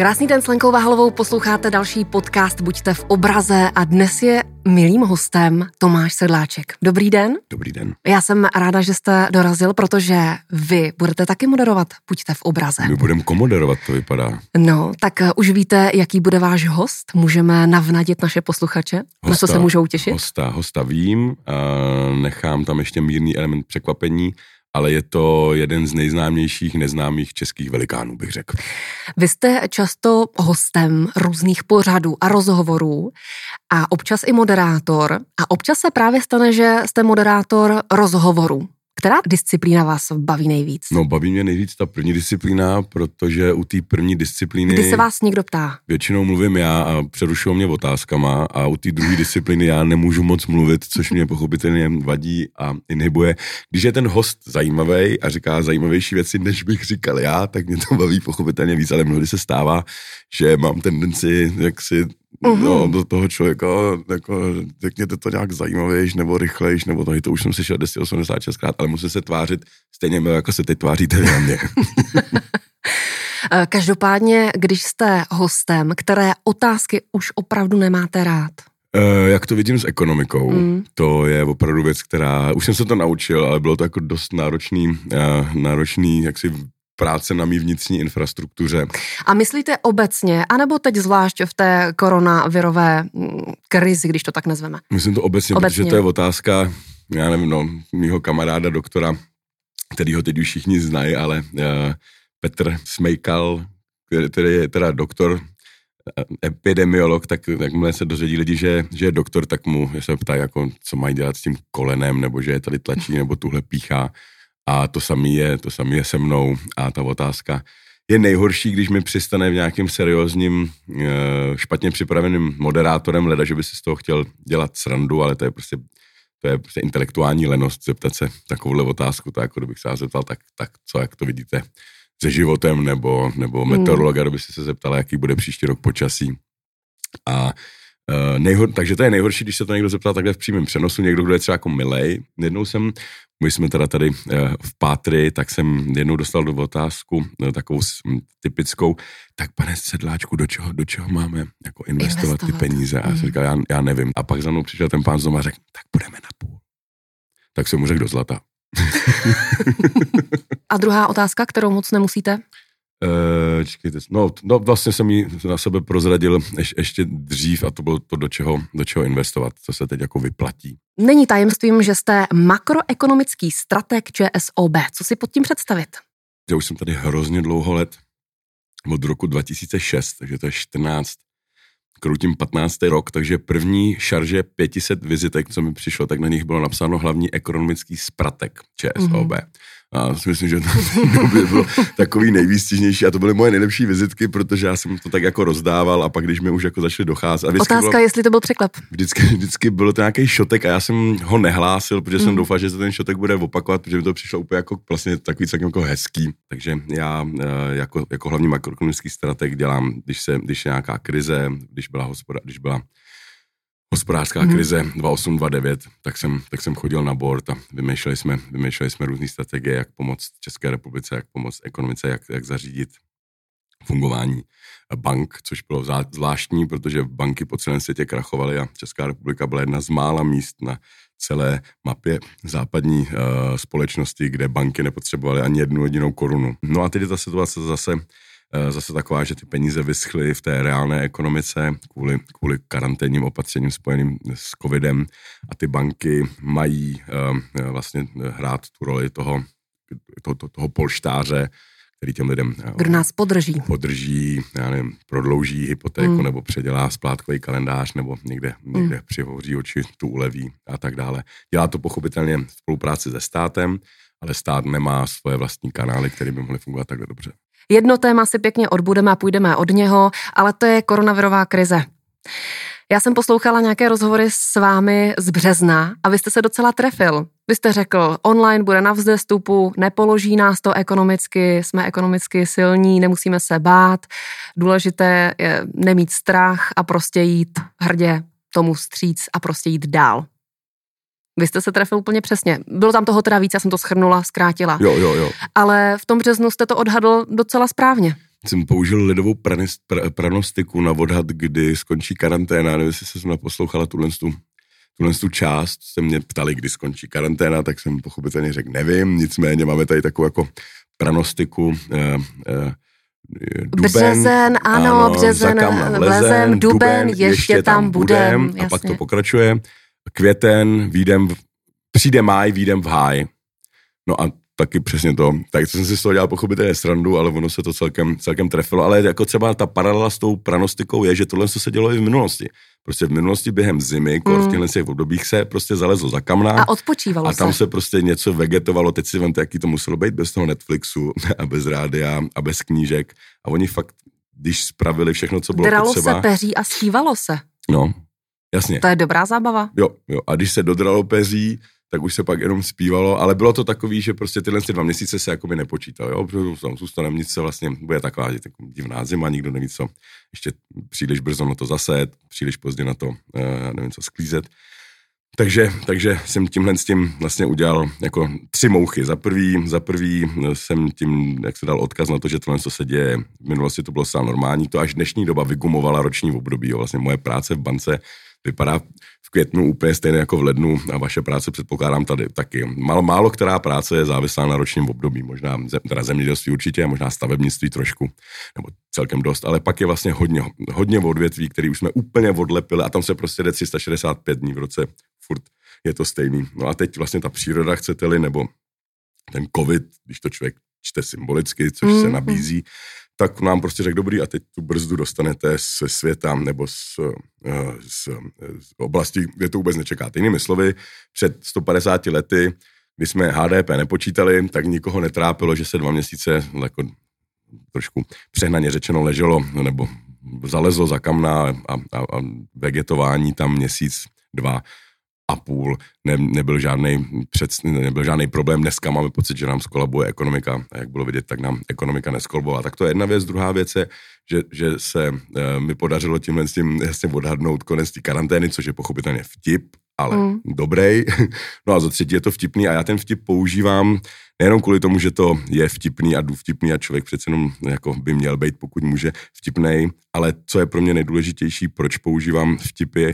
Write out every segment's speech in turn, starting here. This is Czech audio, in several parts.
Krásný den s Lenkou Vahlovou, posloucháte další podcast Buďte v obraze a dnes je milým hostem Tomáš Sedláček. Dobrý den. Dobrý den. Já jsem ráda, že jste dorazil, protože vy budete taky moderovat Buďte v obraze. My budeme komoderovat, to vypadá. No, tak uh, už víte, jaký bude váš host? Můžeme navnadit naše posluchače? Hosta, na co se můžou těšit? Hosta, hosta vím, a nechám tam ještě mírný element překvapení ale je to jeden z nejznámějších neznámých českých velikánů, bych řekl. Vy jste často hostem různých pořadů a rozhovorů a občas i moderátor a občas se právě stane, že jste moderátor rozhovoru. Která disciplína vás baví nejvíc? No, baví mě nejvíc ta první disciplína, protože u té první disciplíny... Kdy se vás někdo ptá? Většinou mluvím já a přerušují mě otázkama a u té druhé disciplíny já nemůžu moc mluvit, což mě pochopitelně vadí a inhibuje. Když je ten host zajímavý a říká zajímavější věci, než bych říkal já, tak mě to baví pochopitelně víc, ale mnohdy se stává, že mám tendenci jak si uh-huh. no, do toho člověka, jako, řekněte to nějak zajímavějš nebo rychlejš, nebo to, to už jsem slyšel 1086 krát, ale musí se tvářit stejně jako se teď tváříte na mě. Eh, každopádně, když jste hostem, které otázky už opravdu nemáte rád? Uh, jak to vidím s ekonomikou, mm. to je opravdu věc, která, už jsem se to naučil, ale bylo to jako dost náročný, uh, náročný, jak si práce na mý vnitřní infrastruktuře. A myslíte obecně, anebo teď zvlášť v té koronavirové mm, krizi, když to tak nazveme? Myslím to obecně, obecně. protože to je otázka, já nevím, no, mýho kamaráda doktora, který ho teď už všichni znají, ale uh, Petr Smejkal, který je teda doktor, eh, epidemiolog, tak jakmile se dozvědí lidi, že, že je doktor, tak mu se ptá, jako, co mají dělat s tím kolenem, nebo že je tady tlačí, nebo tuhle píchá. A to samé je, to samé je se mnou a ta otázka je nejhorší, když mi přistane v nějakým seriózním, eh, špatně připraveným moderátorem, leda, že by si z toho chtěl dělat srandu, ale to je prostě, to je prostě intelektuální lenost zeptat se takovouhle otázku, to jako kdybych se vás zeptal, tak, tak co, jak to vidíte se životem, nebo, nebo hmm. meteorologa, kdyby si se zeptala, jaký bude příští rok počasí. A nejhor, takže to je nejhorší, když se to někdo zeptá takhle v přímém přenosu, někdo, kdo je třeba jako milej. Jednou jsem my jsme teda tady eh, v Pátry, tak jsem jednou dostal do otázku no, takovou typickou, tak pane Sedláčku, do čeho, do čeho máme jako investovat, investovat. ty peníze? A já jsem mhm. říkal, já, já nevím. A pak za mnou přišel ten pán z doma a řekl, tak půjdeme na půl. Tak jsem mu řekl do zlata. a druhá otázka, kterou moc nemusíte? Uh, čekejte, no, no, vlastně jsem ji na sebe prozradil ješ, ještě dřív a to bylo to, do čeho, do čeho investovat, co se teď jako vyplatí. Není tajemstvím, že jste makroekonomický strateg ČSOB. Co si pod tím představit? Já už jsem tady hrozně dlouho let, od roku 2006, takže to je 14, krutím 15. rok, takže první šarže 500 vizitek, co mi přišlo, tak na nich bylo napsáno hlavní ekonomický spratek ČSOB. Mm-hmm. A si myslím, že to by bylo takový nejvýstižnější a to byly moje nejlepší vizitky, protože já jsem to tak jako rozdával a pak, když mi už jako začaly docházet. A Otázka, bylo, jestli to byl překlep. Vždycky, vždycky bylo to nějaký šotek a já jsem ho nehlásil, protože mm. jsem doufal, že se ten šotek bude opakovat, protože mi to přišlo úplně jako vlastně takový celkem jako hezký. Takže já eh, jako, jako hlavní makroekonomický strateg dělám, když se, když je nějaká krize, když byla hospoda, když byla hospodářská hmm. krize 2008-2009, tak jsem, tak jsem chodil na board a vymýšleli jsme, vymýšleli jsme různé strategie, jak pomoct České republice, jak pomoct ekonomice, jak, jak zařídit fungování bank, což bylo zvláštní, protože banky po celém světě krachovaly a Česká republika byla jedna z mála míst na celé mapě západní uh, společnosti, kde banky nepotřebovaly ani jednu jedinou korunu. No a teď je ta situace zase zase taková, že ty peníze vyschly v té reálné ekonomice kvůli, kvůli karanténním opatřením spojeným s covidem a ty banky mají uh, vlastně hrát tu roli toho, to, to, toho polštáře, který těm lidem eh, Kdo nás podrží. Podrží, já nevím, prodlouží hypotéku mm. nebo předělá splátkový kalendář nebo někde, někde mm. přihoří oči, tu uleví a tak dále. Dělá to pochopitelně v spolupráci se státem, ale stát nemá svoje vlastní kanály, které by mohly fungovat takhle dobře. Jedno téma si pěkně odbudeme a půjdeme od něho, ale to je koronavirová krize. Já jsem poslouchala nějaké rozhovory s vámi z března a vy jste se docela trefil. Vy jste řekl, online bude na vzestupu, nepoloží nás to ekonomicky, jsme ekonomicky silní, nemusíme se bát. Důležité je nemít strach a prostě jít hrdě tomu stříc a prostě jít dál. Vy jste se trefil úplně přesně. Bylo tam toho teda víc, já jsem to schrnula, zkrátila. Jo, jo, jo. Ale v tom březnu jste to odhadl docela správně. jsem použil ledovou pranist, pr, pranostiku na odhad, kdy skončí karanténa. Nevím, jestli jsem poslouchala tuhle tu, tuhle tu část. Se mě ptali, kdy skončí karanténa, tak jsem pochopitelně řekl, nevím. Nicméně máme tady takovou jako pranostiku. Eh, eh, Duben, březen, ano, ano březen, vlezen, duben, duben, ještě, ještě tam budem. budem a pak to pokračuje. Květen, výjdem, přijde máj, výjdem v háj. No a taky přesně to. Tak jsem si z toho dělal pochopitelně srandu, ale ono se to celkem, celkem trefilo. Ale jako třeba ta paralela s tou pranostikou je, že tohle se dělo i v minulosti. Prostě v minulosti během zimy, mm. v těchto těch obdobích se prostě zalezlo za kamna. A odpočívalo A tam se. se prostě něco vegetovalo. Teď si vemte, jaký to muselo být bez toho Netflixu a bez rádia a bez knížek. A oni fakt, když spravili všechno, co bylo Dralo potřeba. se, peří a zpívalo se. No, jasně. To je dobrá zábava. Jo, jo. A když se dodralo peří, tak už se pak jenom zpívalo, ale bylo to takový, že prostě tyhle dva měsíce se jakoby nepočítal, jo, protože tam zůstane nic se vlastně, bude taková tak divná zima, nikdo neví co, ještě příliš brzo na to zaset, příliš pozdě na to, uh, nevím co, sklízet. Takže, takže jsem tímhle s tím vlastně udělal jako tři mouchy. Za prvý, za prvý jsem tím, jak se dal odkaz na to, že tohle, co se děje, v minulosti to bylo zcela normální, to až dnešní doba vygumovala roční období. Jo. Vlastně moje práce v bance vypadá v květnu úplně stejně jako v lednu a vaše práce předpokládám tady taky. Málo, málo která práce je závislá na ročním období, možná teda zemědělství určitě, možná stavebnictví trošku, nebo celkem dost, ale pak je vlastně hodně, hodně odvětví, který už jsme úplně odlepili a tam se prostě jde 365 dní v roce, furt je to stejný. No a teď vlastně ta příroda, chcete-li, nebo ten covid, když to člověk čte symbolicky, což mm. se nabízí, tak nám prostě řekl, dobrý, a teď tu brzdu dostanete se světa nebo z, eh, z, z oblasti, kde to vůbec nečekáte. Jinými slovy, před 150 lety, kdy jsme HDP nepočítali, tak nikoho netrápilo, že se dva měsíce jako trošku přehnaně řečeno leželo nebo zalezlo za kamna a, a, a vegetování tam měsíc, dva a půl ne, nebyl, žádný před, nebyl žádný problém. Dneska máme pocit, že nám skolabuje ekonomika a jak bylo vidět, tak nám ekonomika neskolabovala. Tak to je jedna věc. Druhá věc je, že, že se e, mi podařilo tímhle s tím jasně odhadnout konec té karantény, což je pochopitelně vtip, ale mm. dobrý. No a za třetí je to vtipný a já ten vtip používám nejenom kvůli tomu, že to je vtipný a vtipný a člověk přece jenom jako by měl být, pokud může, vtipný, ale co je pro mě nejdůležitější, proč používám vtipy,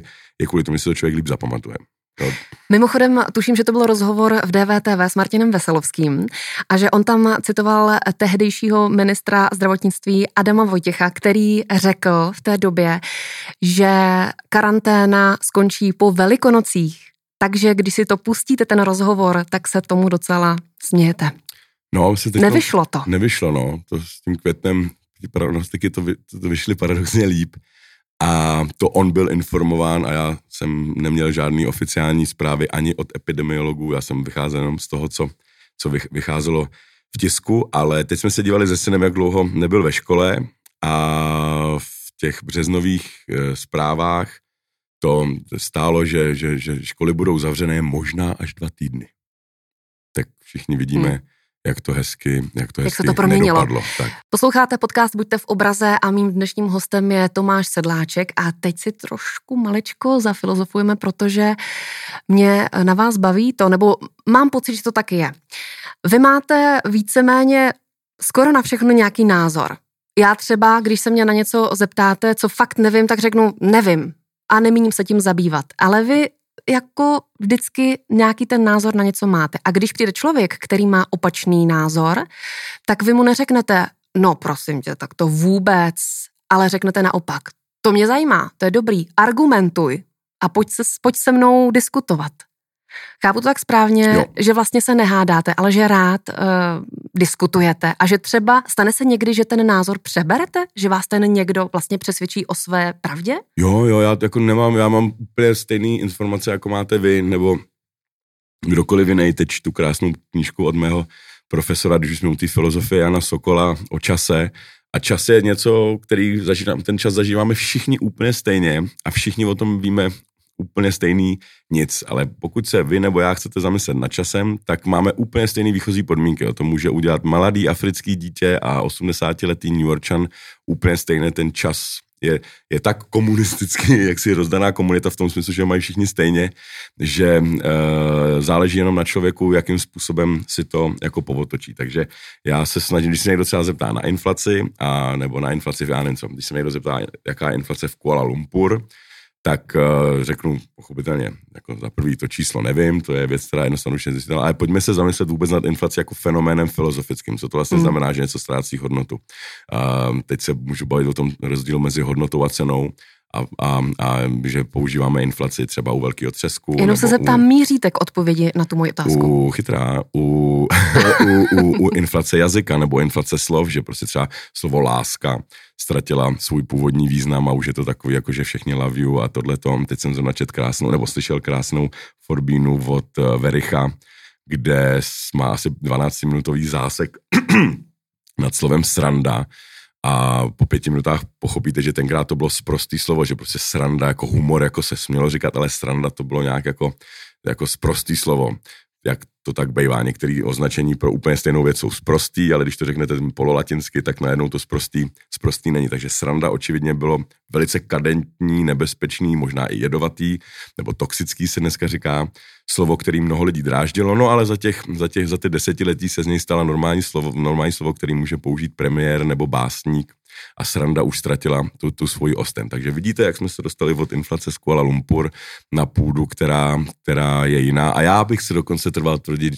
je kvůli tomu, že se to člověk líp zapamatuje. No. Mimochodem, tuším, že to byl rozhovor v DVTV s Martinem Veselovským a že on tam citoval tehdejšího ministra zdravotnictví Adama Vojtěcha, který řekl v té době, že karanténa skončí po velikonocích. Takže když si to pustíte, ten rozhovor, tak se tomu docela smějete. No, se teď Nevyšlo to. Nevyšlo, no. To s tím květnem, ty prognostiky to, vy, to vyšly paradoxně líp. A to on byl informován a já jsem neměl žádný oficiální zprávy ani od epidemiologů, já jsem vycházel jenom z toho, co, co vycházelo v tisku, ale teď jsme se dívali ze synem, jak dlouho nebyl ve škole a v těch březnových e, zprávách to stálo, že, že, že školy budou zavřené možná až dva týdny. Tak všichni vidíme, hmm jak to hezky, jak to hezky jak se to proměnilo. Nedopadlo, tak. Posloucháte podcast Buďte v obraze a mým dnešním hostem je Tomáš Sedláček a teď si trošku maličko zafilozofujeme, protože mě na vás baví to, nebo mám pocit, že to taky je. Vy máte víceméně skoro na všechno nějaký názor. Já třeba, když se mě na něco zeptáte, co fakt nevím, tak řeknu nevím a nemíním se tím zabývat. Ale vy jako vždycky nějaký ten názor na něco máte. A když přijde člověk, který má opačný názor, tak vy mu neřeknete, no prosím tě, tak to vůbec, ale řeknete naopak, to mě zajímá, to je dobrý, argumentuj a pojď se, pojď se mnou diskutovat. Chápu to tak správně, jo. že vlastně se nehádáte, ale že rád uh, diskutujete a že třeba stane se někdy, že ten názor přeberete, že vás ten někdo vlastně přesvědčí o své pravdě? Jo, jo, já jako nemám, já mám úplně stejné informace, jako máte vy, nebo kdokoliv jiný. Teď tu krásnou knížku od mého profesora, když jsme u té filozofie Jana Sokola o čase, a čas je něco, který zažívám, ten čas zažíváme všichni úplně stejně a všichni o tom víme úplně stejný nic, ale pokud se vy nebo já chcete zamyslet nad časem, tak máme úplně stejný výchozí podmínky. O to může udělat mladý africký dítě a 80-letý New Yorkčan úplně stejný ten čas je, je tak komunisticky, jak si rozdaná komunita v tom smyslu, že mají všichni stejně, že e, záleží jenom na člověku, jakým způsobem si to jako povotočí. Takže já se snažím, když se někdo třeba zeptá na inflaci, a, nebo na inflaci v co, když se někdo zeptá, jaká je inflace v Kuala Lumpur, tak uh, řeknu pochopitelně, jako za prvý to číslo nevím, to je věc, která je jednoznačně zjistila, ale pojďme se zamyslet vůbec nad inflací jako fenoménem filozofickým, co to vlastně mm. znamená, že něco ztrácí hodnotu. Uh, teď se můžu bavit o tom rozdílu mezi hodnotou a cenou, a, a, a že používáme inflaci třeba u velkého třesku. Jenom se zeptám, u, míříte k odpovědi na tu moji otázku? U chytrá, u, u, u, u inflace jazyka nebo inflace slov, že prostě třeba slovo láska ztratila svůj původní význam a už je to takový, jako že všichni love you a tohleto. Teď jsem zrovna čet krásnou, nebo slyšel krásnou Forbínu od uh, Vericha, kde má asi 12-minutový zásek nad slovem sranda, a po pěti minutách pochopíte, že tenkrát to bylo sprostý slovo, že prostě sranda jako humor, jako se smělo říkat, ale sranda to bylo nějak jako, jako sprostý slovo. Jak to tak bývá, některé označení pro úplně stejnou věc jsou sprostý, ale když to řeknete pololatinsky, tak najednou to sprostý, sprostý není. Takže sranda očividně bylo velice kadentní, nebezpečný, možná i jedovatý, nebo toxický se dneska říká, slovo, který mnoho lidí dráždilo, no ale za, těch, za, těch, za ty desetiletí se z něj stala normální slovo, normální slovo, který může použít premiér nebo básník a sranda už ztratila tu, tu svoji osten. Takže vidíte, jak jsme se dostali od inflace z Kuala Lumpur na půdu, která, která je jiná. A já bych si dokonce trval tvrdit,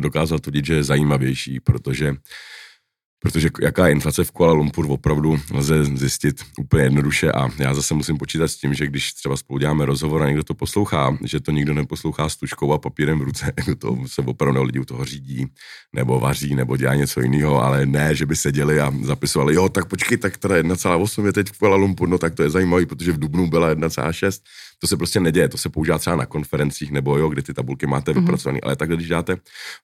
dokázal tvrdit, že je zajímavější, protože protože jaká je inflace v Kuala Lumpur opravdu lze zjistit úplně jednoduše a já zase musím počítat s tím, že když třeba spolu děláme rozhovor a někdo to poslouchá, že to nikdo neposlouchá s tuškou a papírem v ruce, jako to se opravdu lidi u toho řídí, nebo vaří, nebo dělá něco jiného, ale ne, že by seděli a zapisovali, jo, tak počkej, tak teda 1,8 je teď v Kuala Lumpur, no tak to je zajímavé, protože v Dubnu byla 1,6 to se prostě neděje, to se používá třeba na konferencích nebo jo, kde ty tabulky máte mm-hmm. vypracované, ale takhle, když dáte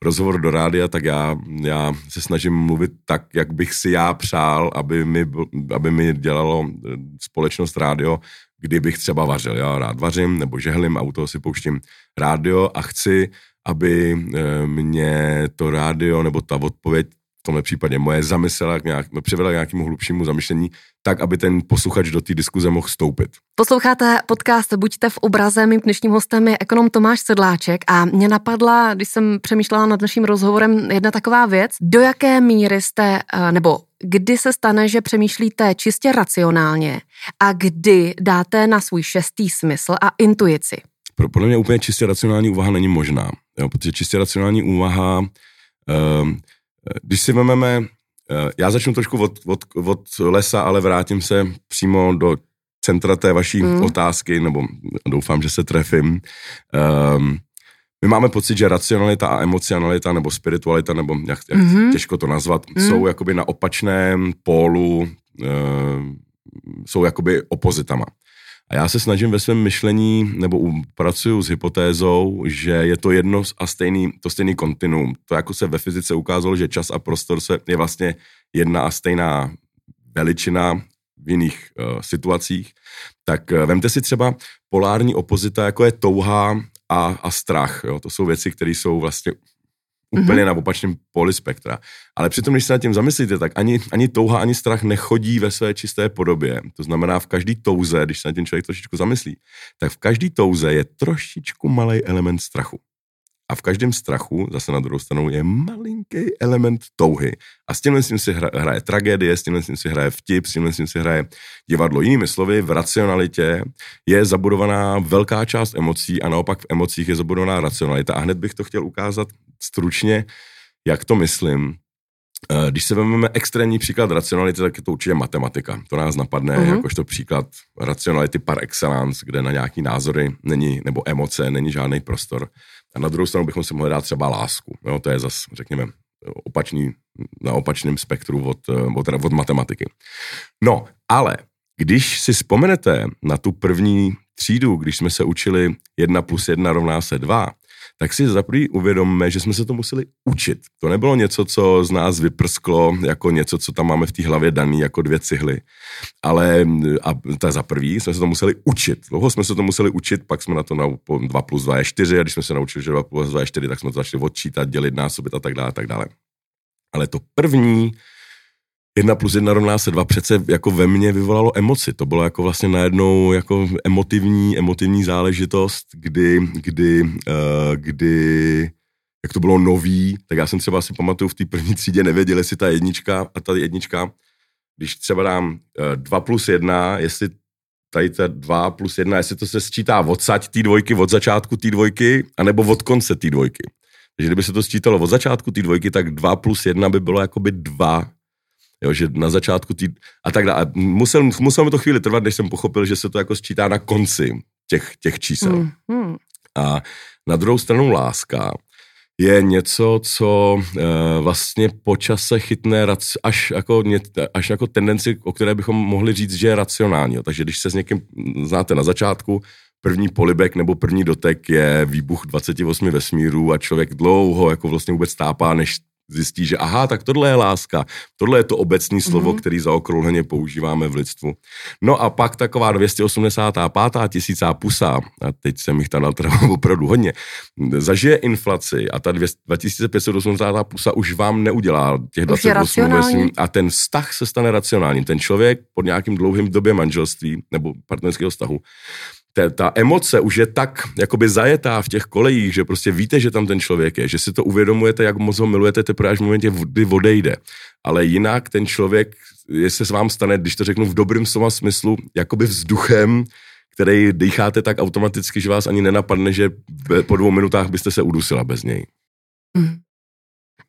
rozhovor do rádia, tak já, já se snažím mluvit tak, jak bych si já přál, aby mi, aby mi dělalo eh, společnost rádio, kdybych třeba vařil. Já rád vařím nebo žehlím a u toho si pouštím rádio a chci, aby eh, mě to rádio nebo ta odpověď tomhle případě moje zamyslela, nějak, přivedla k nějakému hlubšímu zamyšlení, tak, aby ten posluchač do té diskuze mohl stoupit. Posloucháte podcast Buďte v obraze, mým dnešním hostem je ekonom Tomáš Sedláček a mě napadla, když jsem přemýšlela nad naším rozhovorem, jedna taková věc, do jaké míry jste, eh, nebo kdy se stane, že přemýšlíte čistě racionálně a kdy dáte na svůj šestý smysl a intuici? Pro, podle mě úplně čistě racionální úvaha není možná, jo, protože čistě racionální úvaha um, když si vezmeme, eh, já začnu trošku od, od, od lesa, ale vrátím se přímo do centra té vaší mm. otázky, nebo doufám, že se trefím. Um, my máme pocit, že racionalita a emocionalita, nebo spiritualita, nebo jak, jak mm-hmm. těžko to nazvat, mm. jsou jakoby na opačném pólu, uh, jsou jakoby opozitama. A já se snažím ve svém myšlení, nebo pracuju s hypotézou, že je to jedno a stejný, to stejný kontinuum. To jako se ve fyzice ukázalo, že čas a prostor se je vlastně jedna a stejná veličina v jiných uh, situacích. Tak uh, vemte si třeba polární opozita, jako je touha a, a strach. Jo? To jsou věci, které jsou vlastně úplně mm-hmm. na opačném poli spektra. Ale přitom, když se nad tím zamyslíte, tak ani, ani touha, ani strach nechodí ve své čisté podobě. To znamená, v každý touze, když se nad tím člověk trošičku zamyslí, tak v každý touze je trošičku malý element strachu. A v každém strachu, zase na druhou stranu, je malinký element touhy. A s tímhle si hra, hraje tragédie, s tímhle si hraje vtip, s tímhle si hraje divadlo. Jinými slovy, v racionalitě je zabudovaná velká část emocí a naopak v emocích je zabudovaná racionalita. A hned bych to chtěl ukázat stručně, jak to myslím. Eh, když se vezmeme extrémní příklad racionality, tak je to určitě matematika. To nás napadne uh-huh. jakožto příklad racionality par excellence, kde na nějaký názory není, nebo emoce není žádný prostor. A na druhou stranu bychom si mohli dát třeba lásku. Jo, to je zase, řekněme, opačný, na opačném spektru od, od, od matematiky. No, ale když si vzpomenete na tu první třídu, když jsme se učili 1 plus 1 rovná se 2, tak si za prvý uvědomme, že jsme se to museli učit. To nebylo něco, co z nás vyprsklo, jako něco, co tam máme v té hlavě daný, jako dvě cihly. Ale a ta za prvý jsme se to museli učit. Dlouho jsme se to museli učit, pak jsme na to na 2 plus 2 je 4 a když jsme se naučili, že 2 plus 2 je 4, tak jsme to začali odčítat, dělit, násobit a tak dále, a tak dále. Ale to první jedna plus jedna rovná se dva přece jako ve mně vyvolalo emoci. To bylo jako vlastně najednou jako emotivní, emotivní záležitost, kdy, kdy, uh, kdy jak to bylo nový, tak já jsem třeba si pamatuju v té první třídě nevěděl, jestli ta jednička a ta jednička, když třeba dám uh, dva plus jedna, jestli tady ta 2 plus 1, jestli to se sčítá odsaď té dvojky, od začátku té dvojky, anebo od konce té dvojky. Takže kdyby se to sčítalo od začátku té dvojky, tak 2 plus 1 by bylo jakoby 2. Jo, že na začátku tý... A tak dále. Musel, musel mi to chvíli trvat, než jsem pochopil, že se to jako sčítá na konci těch, těch čísel. Mm, mm. A na druhou stranu láska je něco, co e, vlastně po čase chytne až jako, až jako tendenci, o které bychom mohli říct, že je racionální. Takže když se s někým znáte na začátku, první polibek nebo první dotek je výbuch 28 vesmírů a člověk dlouho jako vlastně vůbec tápá, než zjistí, že aha, tak tohle je láska, tohle je to obecní slovo, mm-hmm. který zaokrouhleně používáme v lidstvu. No a pak taková 285. tisícá pusa, a teď jsem jich tam natrval opravdu hodně, zažije inflaci a ta 2580. pusa už vám neudělá těch 28 vesmí a ten vztah se stane racionálním. Ten člověk pod nějakým dlouhým době manželství nebo partnerského vztahu ta, ta emoce už je tak jakoby zajetá v těch kolejích, že prostě víte, že tam ten člověk je, že si to uvědomujete, jak moc ho milujete teprve až v momentě, kdy odejde. Ale jinak ten člověk, jestli se vám stane, když to řeknu v dobrém slova smyslu, jakoby vzduchem, který dýcháte tak automaticky, že vás ani nenapadne, že po dvou minutách byste se udusila bez něj. Mm.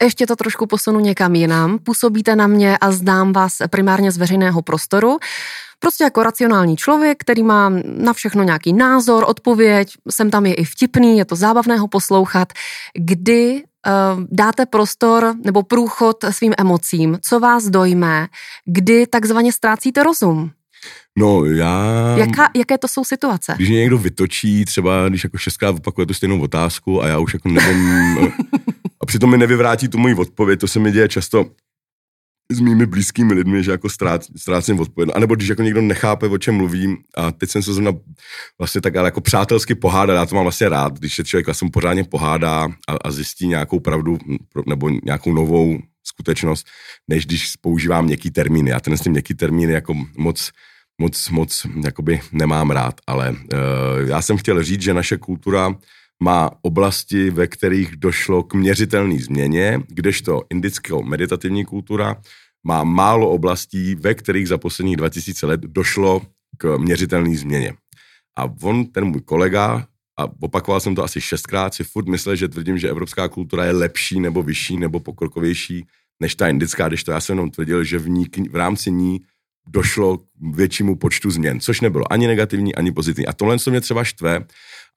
Ještě to trošku posunu někam jinam. Působíte na mě a znám vás primárně z veřejného prostoru. Prostě jako racionální člověk, který má na všechno nějaký názor, odpověď, sem tam je i vtipný, je to zábavné ho poslouchat, kdy uh, dáte prostor nebo průchod svým emocím, co vás dojme, kdy takzvaně ztrácíte rozum. No, já... Jaká, jaké to jsou situace? Když mě někdo vytočí, třeba když jako šestkrát opakuje tu stejnou otázku a já už jako nevím... a přitom mi nevyvrátí tu moji odpověď, to se mi děje často s mými blízkými lidmi, že jako ztrát, ztrácím odpovědnost. A nebo když jako někdo nechápe, o čem mluvím, a teď jsem se zrovna vlastně tak ale jako přátelsky pohádal, já to mám vlastně rád, když se člověk vlastně pořádně pohádá a, a zjistí nějakou pravdu nebo nějakou novou skutečnost, než když používám měkký termíny. Já ten s tím měkký termíny jako moc moc, moc jakoby nemám rád, ale uh, já jsem chtěl říct, že naše kultura má oblasti, ve kterých došlo k měřitelné změně, kdežto indická meditativní kultura má málo oblastí, ve kterých za posledních 2000 let došlo k měřitelné změně. A on, ten můj kolega, a opakoval jsem to asi šestkrát, si furt myslel, že tvrdím, že evropská kultura je lepší nebo vyšší nebo pokrokovější než ta indická, když to já jsem jenom tvrdil, že v, ní, v rámci ní došlo k většímu počtu změn, což nebylo ani negativní, ani pozitivní. A tohle, co mě třeba štve,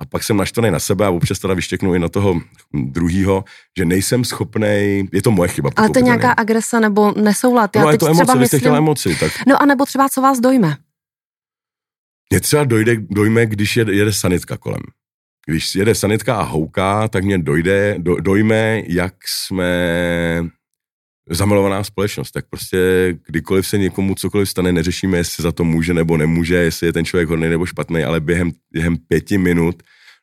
a pak jsem naštvaný na sebe a občas teda vyštěknu i na toho druhýho, že nejsem schopný, je to moje chyba. Ale to je nějaká agrese nebo nesoulad. Já no, je to emoce, vy jste chtěla emoci. Tak... No a nebo třeba co vás dojme? Mě třeba dojde, dojme, když jede, jede sanitka kolem. Když jede sanitka a houká, tak mě dojde, do, dojme, jak jsme zamilovaná společnost, tak prostě kdykoliv se někomu cokoliv stane, neřešíme, jestli za to může nebo nemůže, jestli je ten člověk hodný nebo špatný, ale během, během pěti minut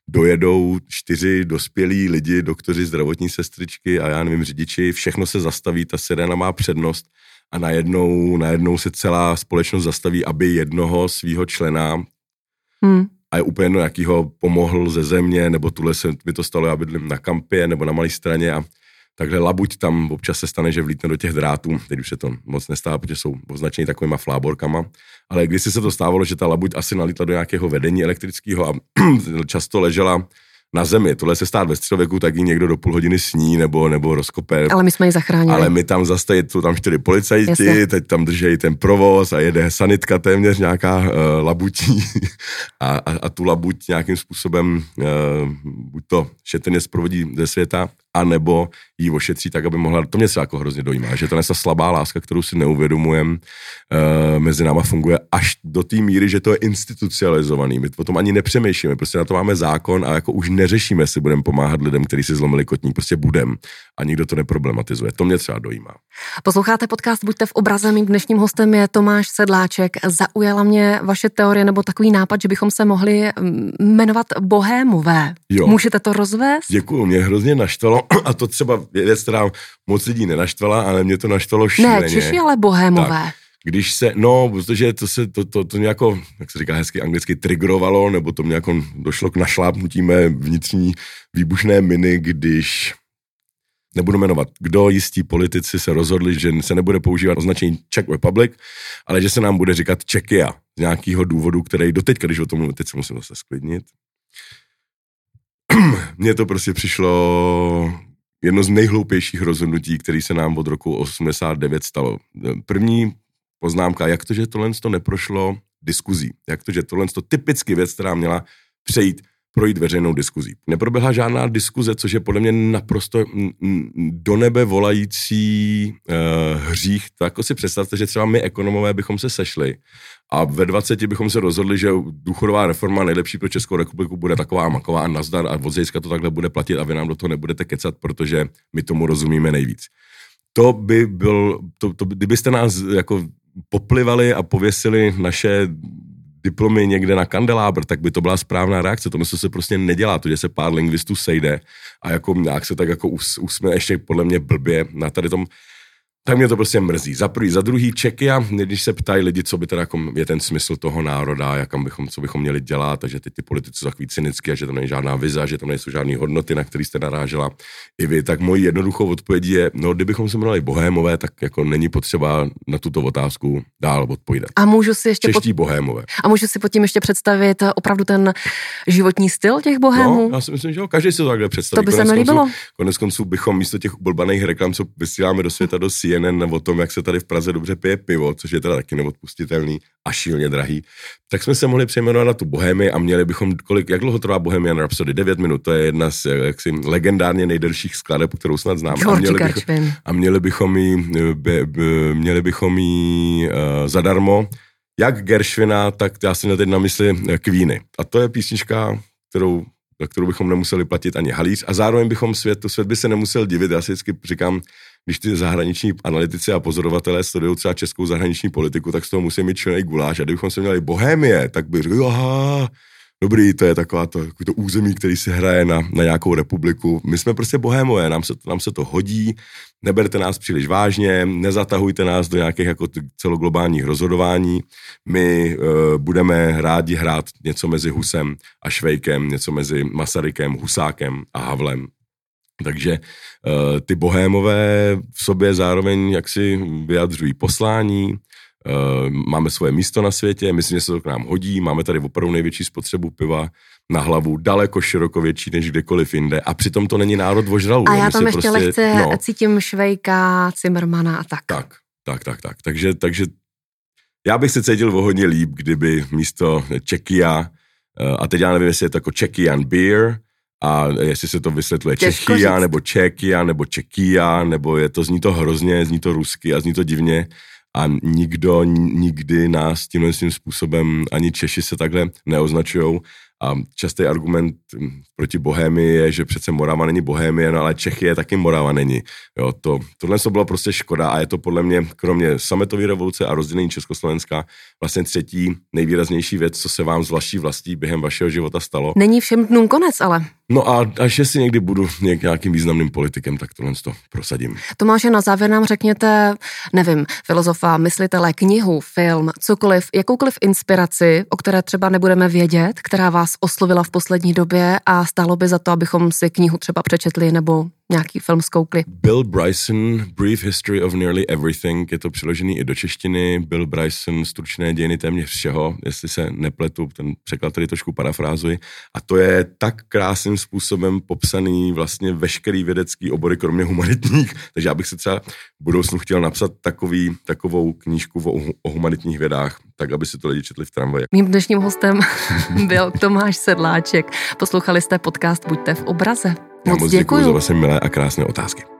dojedou čtyři dospělí lidi, doktoři, zdravotní sestřičky a já nevím, řidiči, všechno se zastaví, ta sirena má přednost a najednou, najednou se celá společnost zastaví, aby jednoho svého člena hmm. a je úplně jedno, jaký ho pomohl ze země, nebo tuhle se mi to stalo, já bydlím na kampě nebo na malé straně a takhle labuť tam občas se stane, že vlítne do těch drátů, teď už se to moc nestává, protože jsou označeny takovýma fláborkama, ale když se to stávalo, že ta labuť asi nalítla do nějakého vedení elektrického a často ležela na zemi. Tohle se stát ve středověku, tak ji někdo do půl hodiny sní nebo, nebo rozkope. Ale my jsme ji zachránili. Ale my tam zase, jsou tam čtyři policajti, Jasně. teď tam držejí ten provoz a jede sanitka téměř nějaká uh, labutí a, a, a, tu labuť nějakým způsobem uh, buď to šetrně zprovodí ze světa, anebo ji ošetří tak, aby mohla, to mě se jako hrozně dojímá, že to je slabá láska, kterou si neuvědomujeme, uh, mezi náma funguje až do té míry, že to je institucionalizovaný. My o tom ani nepřemýšlíme, prostě na to máme zákon a jako už neřešíme, jestli budeme pomáhat lidem, kteří si zlomili kotník, prostě budem a nikdo to neproblematizuje. To mě třeba dojímá. Posloucháte podcast Buďte v obraze, mým dnešním hostem je Tomáš Sedláček. Zaujala mě vaše teorie nebo takový nápad, že bychom se mohli mm, jmenovat bohémové. Jo. Můžete to rozvést? Děkuju, mě hrozně naštalo, a to třeba věc, která moc lidí nenaštvala, ale mě to naštvalo šíleně. Ne, Češi, ale bohémové. Tak když se, no, protože to se, to, to, to nějako, jak se říká hezky anglicky, triggerovalo, nebo to nějako došlo k našlápnutí mé vnitřní výbušné miny, když nebudu jmenovat, kdo jistí politici se rozhodli, že se nebude používat označení Czech Republic, ale že se nám bude říkat Czechia z nějakého důvodu, který doteď, když o tom mluvím, teď se musím zase sklidnit. Mně to prostě přišlo jedno z nejhloupějších rozhodnutí, který se nám od roku 89 stalo. První poznámka, jak to, že tohle to neprošlo diskuzí, jak to, že tohle to typicky věc, která měla přejít projít veřejnou diskuzí. Neproběhla žádná diskuze, což je podle mě naprosto do nebe volající uh, hřích. To jako si představte, že třeba my ekonomové bychom se sešli a ve 20 bychom se rozhodli, že důchodová reforma nejlepší pro Českou republiku bude taková maková a nazdar a od to takhle bude platit a vy nám do toho nebudete kecat, protože my tomu rozumíme nejvíc. To by byl, to, to, kdybyste nás jako poplivali a pověsili naše diplomy někde na kandelábr, tak by to byla správná reakce. To se prostě nedělá, to, že se pár lingvistů sejde a jako nějak se tak jako us, ještě podle mě blbě na tady tom tak mě to prostě mrzí. Za prvý, za druhý a když se ptají lidi, co by teda jako je ten smysl toho národa, jakam bychom, co bychom měli dělat, takže ty, ty politici jsou takový cynicky a že tam není žádná viza, že tam nejsou žádné hodnoty, na které jste narážela i vy, tak mojí jednoduchou odpovědí je, no kdybychom se jmenovali bohémové, tak jako není potřeba na tuto otázku dál odpovídat. A můžu si ještě Čeští pod... bohémové. A můžu si pod tím ještě představit opravdu ten životní styl těch bohémů? No, já si myslím, že jo, každý si to takhle představí. To by se mi líbilo. Konec konců bychom místo těch blbaných reklam, co vysíláme do světa do CNN o tom, jak se tady v Praze dobře pije pivo, což je teda taky neodpustitelný a šíleně drahý, tak jsme se mohli přejmenovat na tu Bohemy a měli bychom, kolik, jak dlouho trvá Bohemian Rhapsody? 9 minut, to je jedna z jaksi, legendárně nejdelších skladeb, kterou snad znám. A měli, bychom, a měli bychom jí, be, be, měli bychom jí uh, zadarmo, jak Gershwina, tak já si teď na mysli Queeny. A to je písnička, kterou za kterou bychom nemuseli platit ani halíř a zároveň bychom svět, to svět by se nemusel divit. Já si vždycky říkám, když ty zahraniční analytici a pozorovatelé sledují třeba českou zahraniční politiku, tak z toho musí mít členej guláš. A kdybychom se měli Bohémie, tak by řekl, aha, dobrý, to je taková to, to území, který se hraje na, na nějakou republiku. My jsme prostě bohémové, nám se, nám se to hodí, neberte nás příliš vážně, nezatahujte nás do nějakých jako celoglobálních rozhodování. My uh, budeme rádi hrát něco mezi Husem a Švejkem, něco mezi Masarykem, Husákem a Havlem. Takže uh, ty bohémové v sobě zároveň jaksi vyjadřují poslání, uh, máme svoje místo na světě, myslím, že se to k nám hodí, máme tady opravdu největší spotřebu piva na hlavu, daleko široko větší než kdekoliv jinde a přitom to není národ vožralů. A já tam ještě prostě, lehce no, cítím Švejka, Cimrmana a tak. Tak, tak, tak, tak. Takže, takže já bych se cítil o hodně líp, kdyby místo Čekia, uh, a teď já nevím, jestli je to jako Czechian Beer, a jestli se to vysvětluje Čechia, nebo Čekia, nebo Čekia, nebo je to, zní to hrozně, zní to rusky a zní to divně. A nikdo nikdy nás tímhle tím způsobem, ani Češi se takhle neoznačují a častý argument hm, proti Bohémii je, že přece Morava není Bohémie, no ale Čechy taky Morava není. Jo, to, tohle to bylo prostě škoda a je to podle mě, kromě sametové revoluce a rozdělení Československa, vlastně třetí nejvýraznější věc, co se vám z vaší vlastí během vašeho života stalo. Není všem dnům konec, ale. No a až si někdy budu nějakým významným politikem, tak tohle to prosadím. Tomáše, na závěr nám řekněte, nevím, filozofa, myslitele, knihu, film, cokoliv, jakoukoliv inspiraci, o které třeba nebudeme vědět, která vás oslovila v poslední době a stálo by za to, abychom si knihu třeba přečetli nebo nějaký film zkoukli. Bill Bryson, Brief History of Nearly Everything, je to přeložený i do češtiny. Bill Bryson, stručné dějiny téměř všeho, jestli se nepletu, ten překlad tady trošku parafrázuji. A to je tak krásným způsobem popsaný vlastně veškerý vědecký obory, kromě humanitních. Takže já bych se třeba v budoucnu chtěl napsat takový, takovou knížku o, o humanitních vědách, tak aby si to lidi četli v tramvaji. Mým dnešním hostem byl Tomáš Sedláček. Poslouchali jste podcast Buďte v obraze. Já moc děkuji za vaše milé a krásné otázky.